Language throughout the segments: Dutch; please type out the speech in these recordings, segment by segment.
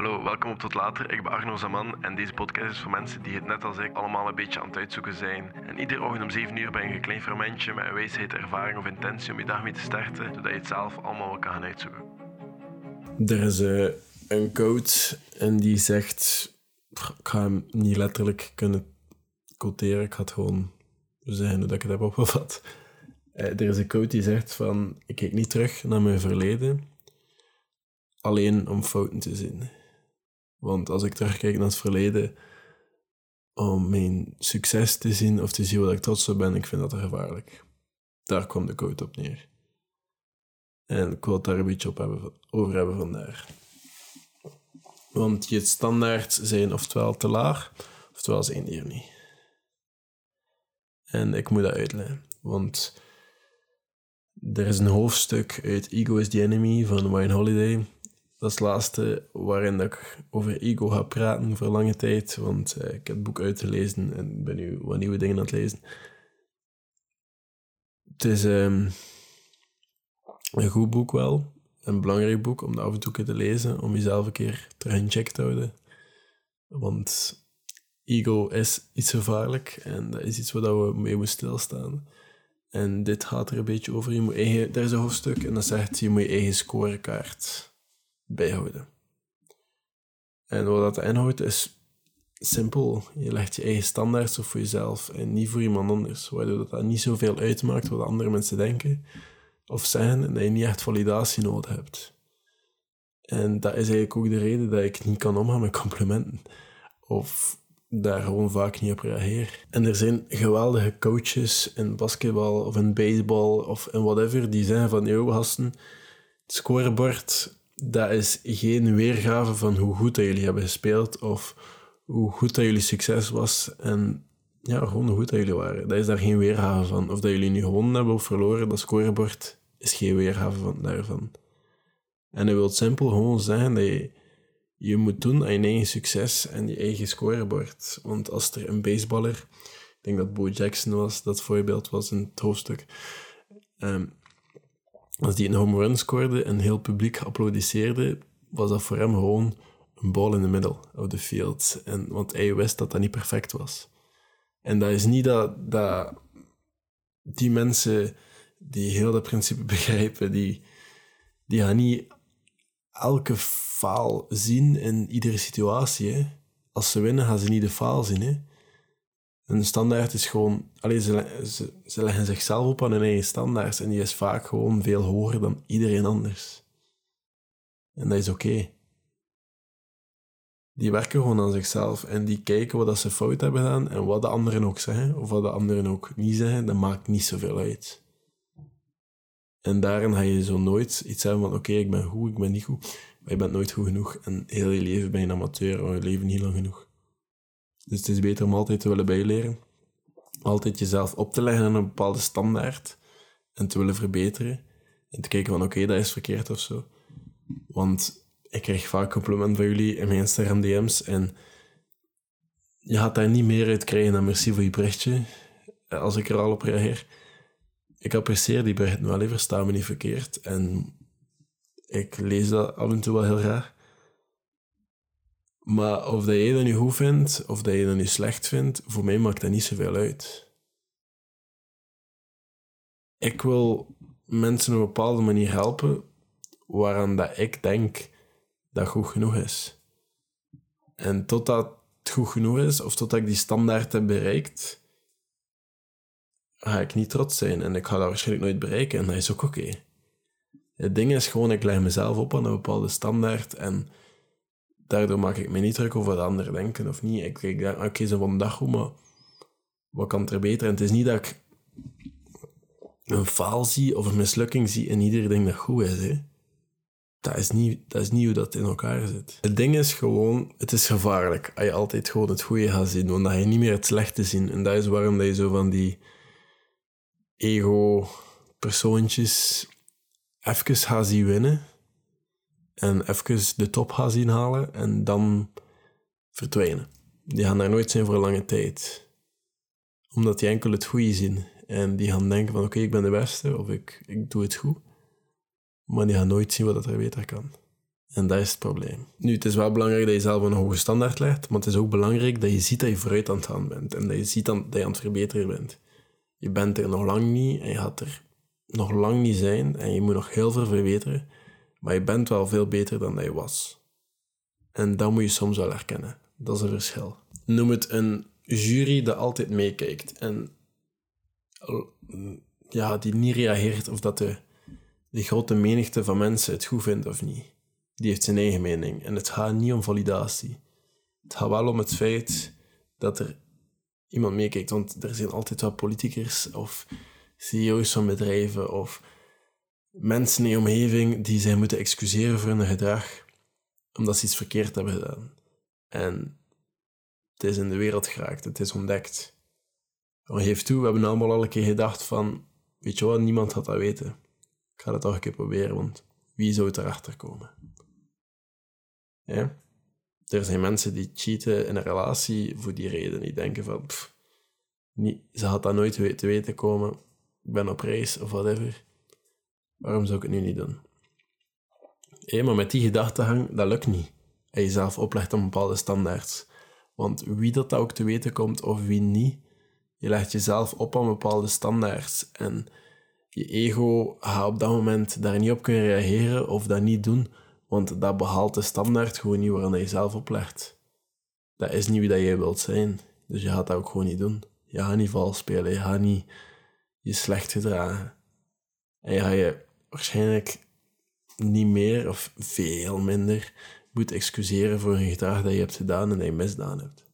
Hallo, welkom op Tot Later. Ik ben Arno Zaman en deze podcast is voor mensen die het net als ik allemaal een beetje aan het uitzoeken zijn. En iedere ochtend om 7 uur ben je een klein fermentje met een wijsheid, ervaring of intentie om je dag mee te starten, zodat je het zelf allemaal wel kan gaan uitzoeken. Er is eh, een coach en die zegt... Ik ga hem niet letterlijk kunnen quoteren, ik ga het gewoon zeggen dat ik het heb opgevat. Eh, er is een coach die zegt van... Ik kijk niet terug naar mijn verleden, alleen om fouten te zien. Want als ik terugkijk naar het verleden, om mijn succes te zien of te zien wat ik trots op ben, ik vind dat gevaarlijk. Daar kwam de quote op neer. En ik wil het daar een beetje op hebben, over hebben vandaag. Want je standaard zijn oftewel te laag, oftewel zijn hier niet. En ik moet dat uitleggen, want er is een hoofdstuk uit Ego is the Enemy van Wayne Holiday dat is het laatste waarin ik over ego ga praten voor lange tijd. Want eh, ik heb het boek uitgelezen en ben nu wat nieuwe dingen aan het lezen. Het is ehm, een goed boek wel. Een belangrijk boek om af en toe te lezen. Om jezelf een keer terug in check te houden. Want ego is iets gevaarlijk. En dat is iets waar we mee moeten stilstaan. En dit gaat er een beetje over. Je moet eigen, er is een hoofdstuk en dat zegt je moet je eigen scorekaart bijhouden. En wat dat inhoudt is simpel. Je legt je eigen standaards op voor jezelf en niet voor iemand anders. Waardoor dat, dat niet zoveel uitmaakt wat andere mensen denken of zeggen en dat je niet echt validatie nodig hebt. En dat is eigenlijk ook de reden dat ik niet kan omgaan met complimenten. Of daar gewoon vaak niet op reageer. En er zijn geweldige coaches in basketbal of in baseball of in whatever die zeggen van, yo gasten, het scorebord dat is geen weergave van hoe goed dat jullie hebben gespeeld of hoe goed dat jullie succes was. En ja, gewoon hoe goed dat jullie waren. Dat is daar geen weergave van. Of dat jullie nu gewonnen hebben of verloren, dat scorebord is geen weergave van, daarvan. En dat wil simpel gewoon zeggen dat je, je moet doen aan je eigen succes en je eigen scorebord. Want als er een baseballer, ik denk dat Bo Jackson was, dat voorbeeld was in het hoofdstuk, ehm, als die een home run scoorde en heel publiek applaudisseerde, was dat voor hem gewoon een bal in de middle of the field. En, want hij wist dat dat niet perfect was. En dat is niet dat, dat die mensen die heel dat principe begrijpen, die, die gaan niet elke faal zien in iedere situatie. Als ze winnen, gaan ze niet de faal zien. Hè? Een standaard is gewoon... Allee, ze, ze, leggen zichzelf op aan hun eigen standaard. En die is vaak gewoon veel hoger dan iedereen anders. En dat is oké. Die werken gewoon aan zichzelf. En die kijken wat ze fout hebben gedaan. En wat de anderen ook zeggen. Of wat de anderen ook niet zeggen. Dat maakt niet zoveel uit. En daarin ga je zo nooit iets hebben van... Oké, ik ben goed, ik ben niet goed. Maar je bent nooit goed genoeg. En heel je leven ben je een amateur. Of je leven niet lang genoeg. Dus het is beter om altijd te willen bijleren. Altijd jezelf op te leggen aan een bepaalde standaard. En te willen verbeteren. En te kijken van oké, dat is verkeerd of zo. Want ik krijg vaak complimenten van jullie in mijn Instagram DM's. En je gaat daar niet meer uit krijgen dan merci voor je berichtje. Als ik er al op reageer. Ik apprecieer die berichten wel, versta me niet verkeerd. En ik lees dat af en toe wel heel graag. Maar of dat je dat nu goed vindt, of dat je dat nu slecht vindt, voor mij maakt dat niet zoveel uit. Ik wil mensen op een bepaalde manier helpen waaraan dat ik denk dat goed genoeg is. En totdat het goed genoeg is, of totdat ik die standaard heb bereikt, ga ik niet trots zijn. En ik ga dat waarschijnlijk nooit bereiken, en dat is ook oké. Het ding is gewoon, ik leg mezelf op aan een bepaalde standaard en daardoor maak ik me niet druk over wat anderen denken of niet. Ik, denk, oké, ze van dag goed, maar wat kan er beter? En het is niet dat ik een faal zie of een mislukking zie en iedereen denkt dat goed is. Hè. Dat, is niet, dat is niet hoe dat in elkaar zit. Het ding is gewoon, het is gevaarlijk als je altijd gewoon het goede gaat zien, want dan ga je niet meer het slechte zien. En dat is waarom dat je zo van die ego-persoontjes even gaat zien winnen en even de top gaan zien halen en dan verdwijnen. Die gaan daar nooit zijn voor lange tijd. Omdat die enkel het goede zien. En die gaan denken van oké, ik ben de beste of ik, ik doe het goed. Maar die gaan nooit zien wat er beter kan. En dat is het probleem. Nu, het is wel belangrijk dat je zelf een hoge standaard legt, maar het is ook belangrijk dat je ziet dat je vooruit aan het gaan bent en dat je ziet dat je aan het verbeteren bent. Je bent er nog lang niet en je gaat er nog lang niet zijn en je moet nog heel veel verbeteren, maar je bent wel veel beter dan dat je was. En dat moet je soms wel herkennen. Dat is een verschil. Noem het een jury dat altijd meekijkt en ja, die niet reageert of dat de, de grote menigte van mensen het goed vindt of niet. Die heeft zijn eigen mening. En het gaat niet om validatie. Het gaat wel om het feit dat er iemand meekijkt. Want er zijn altijd wel politicers of CEO's van bedrijven of mensen in je omgeving die zich moeten excuseren voor hun gedrag omdat ze iets verkeerd hebben gedaan. En het is in de wereld geraakt, het is ontdekt. Maar geef toe, we hebben allemaal al een keer gedacht van, weet je wat, niemand had dat weten. Ik ga het toch een keer proberen, want wie zou het erachter komen? Ja? Er zijn mensen die cheaten in een relatie voor die reden. Die denken van, ze had dat nooit te weten komen. Ik ben op reis of whatever. Waarom zou ik het nu niet doen? Ja, maar met die gedachtegang, dat lukt niet. En jezelf oplegt een bepaalde standaards. Want wie dat ook te weten komt of wie niet, je legt jezelf op aan bepaalde standaards. En je ego gaat op dat moment daar niet op kunnen reageren of dat niet doen, want dat behaalt de standaard gewoon niet waaraan je zelf oplegt. Dat is niet wie dat jij wilt zijn. Dus je gaat dat ook gewoon niet doen. Je gaat niet vals spelen, je gaat niet je slecht gedragen. En je gaat je waarschijnlijk niet meer of veel minder moet excuseren voor een gedrag dat je hebt gedaan en dat je misdaan hebt.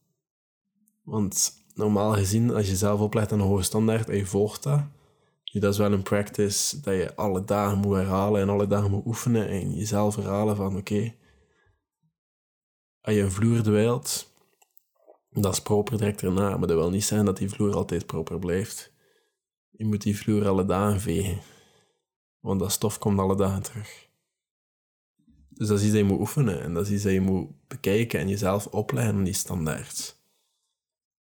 Want normaal gezien, als je zelf oplegt aan een hoge standaard en je volgt dat, dat is wel een practice dat je alle dagen moet herhalen en alle dagen moet oefenen en jezelf herhalen van oké, als je een vloer dweilt, dat is proper direct erna, maar dat wil niet zijn dat die vloer altijd proper blijft. Je moet die vloer alle dagen vegen, want dat stof komt alle dagen terug. Dus dat is iets dat je moet oefenen en dat is iets dat je moet bekijken en jezelf opleggen aan die standaards.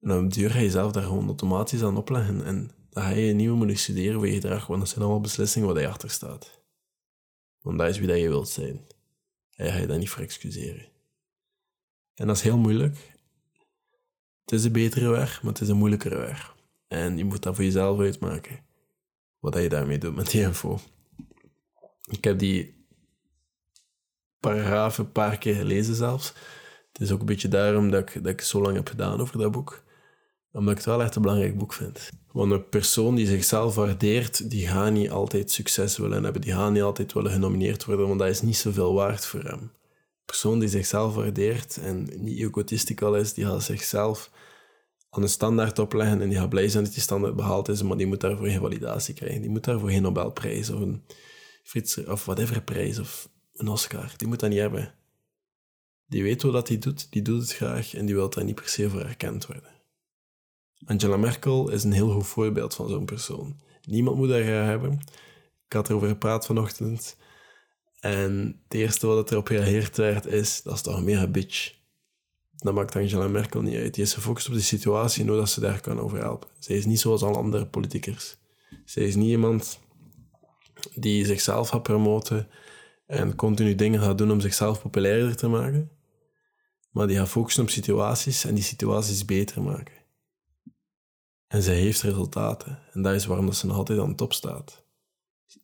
En op duur ga je jezelf daar gewoon automatisch aan opleggen en dan ga je niet meer moeten studeren voor je gedrag, want dat zijn allemaal beslissingen waar je achter staat. Want dat is wie dat je wilt zijn. En ga je dat niet voor excuseren. En dat is heel moeilijk. Het is een betere weg, maar het is een moeilijkere weg. En je moet dat voor jezelf uitmaken. Wat je daarmee doet met die info. Ik heb die paragrafen een paar keer gelezen zelfs. Het is ook een beetje daarom dat ik, dat ik zo lang heb gedaan over dat boek omdat ik het wel echt een belangrijk boek vind. Want een persoon die zichzelf waardeert, die gaat niet altijd succes willen hebben. Die gaat niet altijd willen genomineerd worden, want dat is niet zoveel waard voor hem. Een persoon die zichzelf waardeert en niet egotistical is, die gaat zichzelf aan een standaard opleggen en die gaat blij zijn dat die standaard behaald is, maar die moet daarvoor geen validatie krijgen. Die moet daarvoor geen Nobelprijs of een Frits of whatever prijs of een Oscar. Die moet dat niet hebben. Die weet wat hij doet, die doet het graag en die wil daar niet per se voor erkend worden. Angela Merkel is een heel goed voorbeeld van zo'n persoon. Niemand moet haar hebben. Ik had erover gepraat vanochtend. En het eerste wat erop gereageerd werd is, dat is toch een mega bitch. Dat maakt Angela Merkel niet uit. Die is gefocust op de situatie en hoe dat ze daar kan over helpen. Zij is niet zoals alle andere politicers. Zij is niet iemand die zichzelf gaat promoten en continu dingen gaat doen om zichzelf populairder te maken. Maar die gaat focussen op situaties en die situaties beter maken. En zij heeft resultaten. En dat is waarom dat ze nog altijd aan de top staat.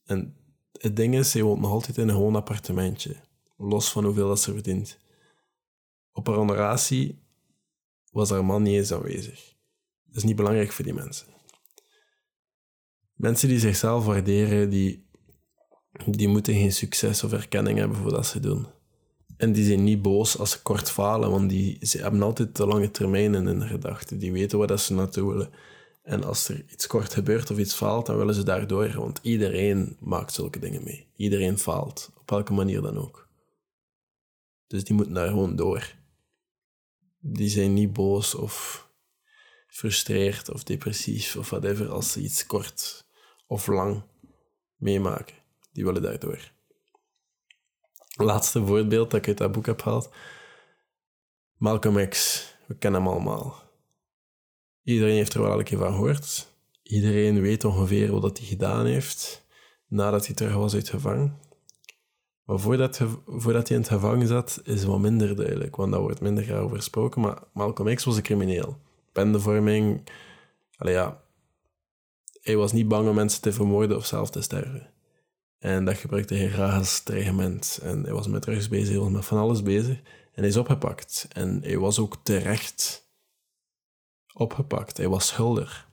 En het ding is, zij woont nog altijd in een gewoon appartementje. Los van hoeveel dat ze verdient. Op haar honoratie was haar man niet eens aanwezig. Dat is niet belangrijk voor die mensen. Mensen die zichzelf waarderen, die, die moeten geen succes of erkenning hebben voor wat ze doen. En die zijn niet boos als ze kort falen, want die, ze hebben altijd de lange termijn in hun gedachten. Die weten waar ze naartoe willen. En als er iets kort gebeurt of iets faalt, dan willen ze daardoor. Want iedereen maakt zulke dingen mee. Iedereen faalt, op welke manier dan ook. Dus die moeten daar gewoon door. Die zijn niet boos of frustreerd of depressief of whatever als ze iets kort of lang meemaken. Die willen daardoor. Laatste voorbeeld dat ik uit dat boek heb gehaald. Malcolm X. We kennen hem allemaal. Iedereen heeft er wel een keer van gehoord. Iedereen weet ongeveer wat hij gedaan heeft nadat hij terug was uit gevangen. Maar voordat, voordat hij in het gevangen zat, is wat minder duidelijk, want daar wordt minder over gesproken. Maar Malcolm X was een crimineel. Bendevorming, ja, hij was niet bang om mensen te vermoorden of zelf te sterven. En dat gebruikte hij graag als. En hij was met drugs bezig, hij was met van alles bezig. En hij is opgepakt. En hij was ook terecht opgepakt. Hij was schuldig.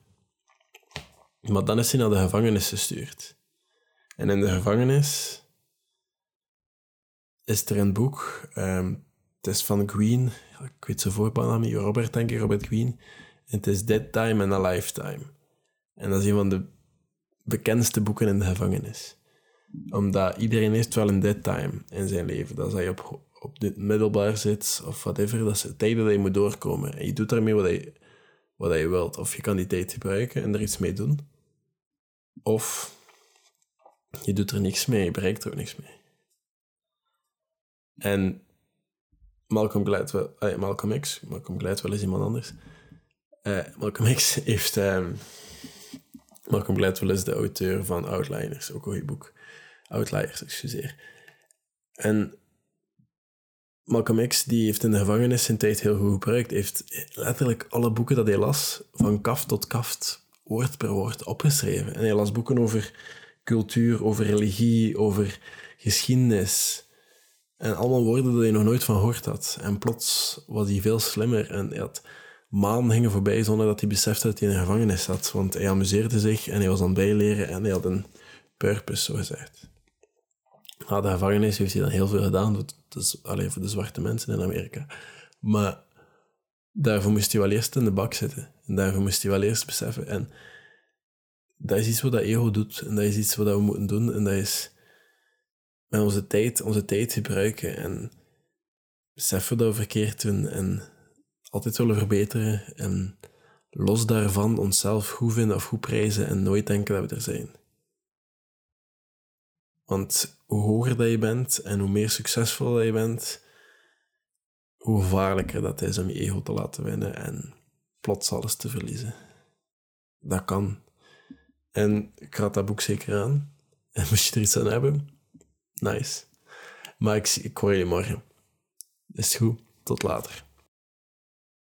Maar dan is hij naar de gevangenis gestuurd. En in de gevangenis is er een boek. Um, het is van Queen. Ik weet zijn voornaam niet. Robert, denk ik, Robert Queen. En het is Dead Time and a Lifetime. En dat is een van de bekendste boeken in de gevangenis. Omdat iedereen heeft wel een dead time in zijn leven. Dat hij op, op dit middelbaar zit of whatever. Dat is de tijd dat je moet doorkomen. En je doet daarmee wat je, wat je wilt. Of je kan die tijd gebruiken en er iets mee doen. Of je doet er niks mee, je bereikt er ook niks mee. En Malcolm Gladwell, uh, Malcolm X, Malcolm Gladwell is iemand anders. Uh, Malcolm X heeft, um, Malcolm Gladwell is de auteur van Outliners, ook een goed boek. Outliers, excuseer. En Malcolm X die heeft in de gevangenis zijn tijd heel goed gebruikt. heeft letterlijk alle boeken dat hij las, van kaft tot kaft, woord per woord opgeschreven. En hij las boeken over cultuur, over religie, over geschiedenis. En allemaal woorden dat hij nog nooit van gehoord had. En plots was hij veel slimmer en hij had maanden gingen voorbij zonder dat hij besefte dat hij in een gevangenis zat. Want hij amuseerde zich en hij was aan het bijleren en hij had een purpose, zo gezegd. Na de gevangenis heeft hij dan heel veel gedaan, dus, alleen voor de zwarte mensen in Amerika. Maar daarvoor moest hij wel eerst in de bak zitten. En daarvoor moest hij wel eerst beseffen. En dat is iets wat dat ego doet. En dat is iets wat we moeten doen. En dat is met onze tijd, onze tijd gebruiken. En beseffen dat we verkeerd doen. En altijd willen verbeteren. En los daarvan onszelf goed vinden of goed prijzen. En nooit denken dat we er zijn. Want hoe hoger dat je bent en hoe meer succesvol dat je bent, hoe gevaarlijker dat is om je ego te laten winnen en plots alles te verliezen. Dat kan. En ik raad dat boek zeker aan. En moest je er iets aan hebben, nice. Maar ik, ik hoor je morgen. Is goed. Tot later.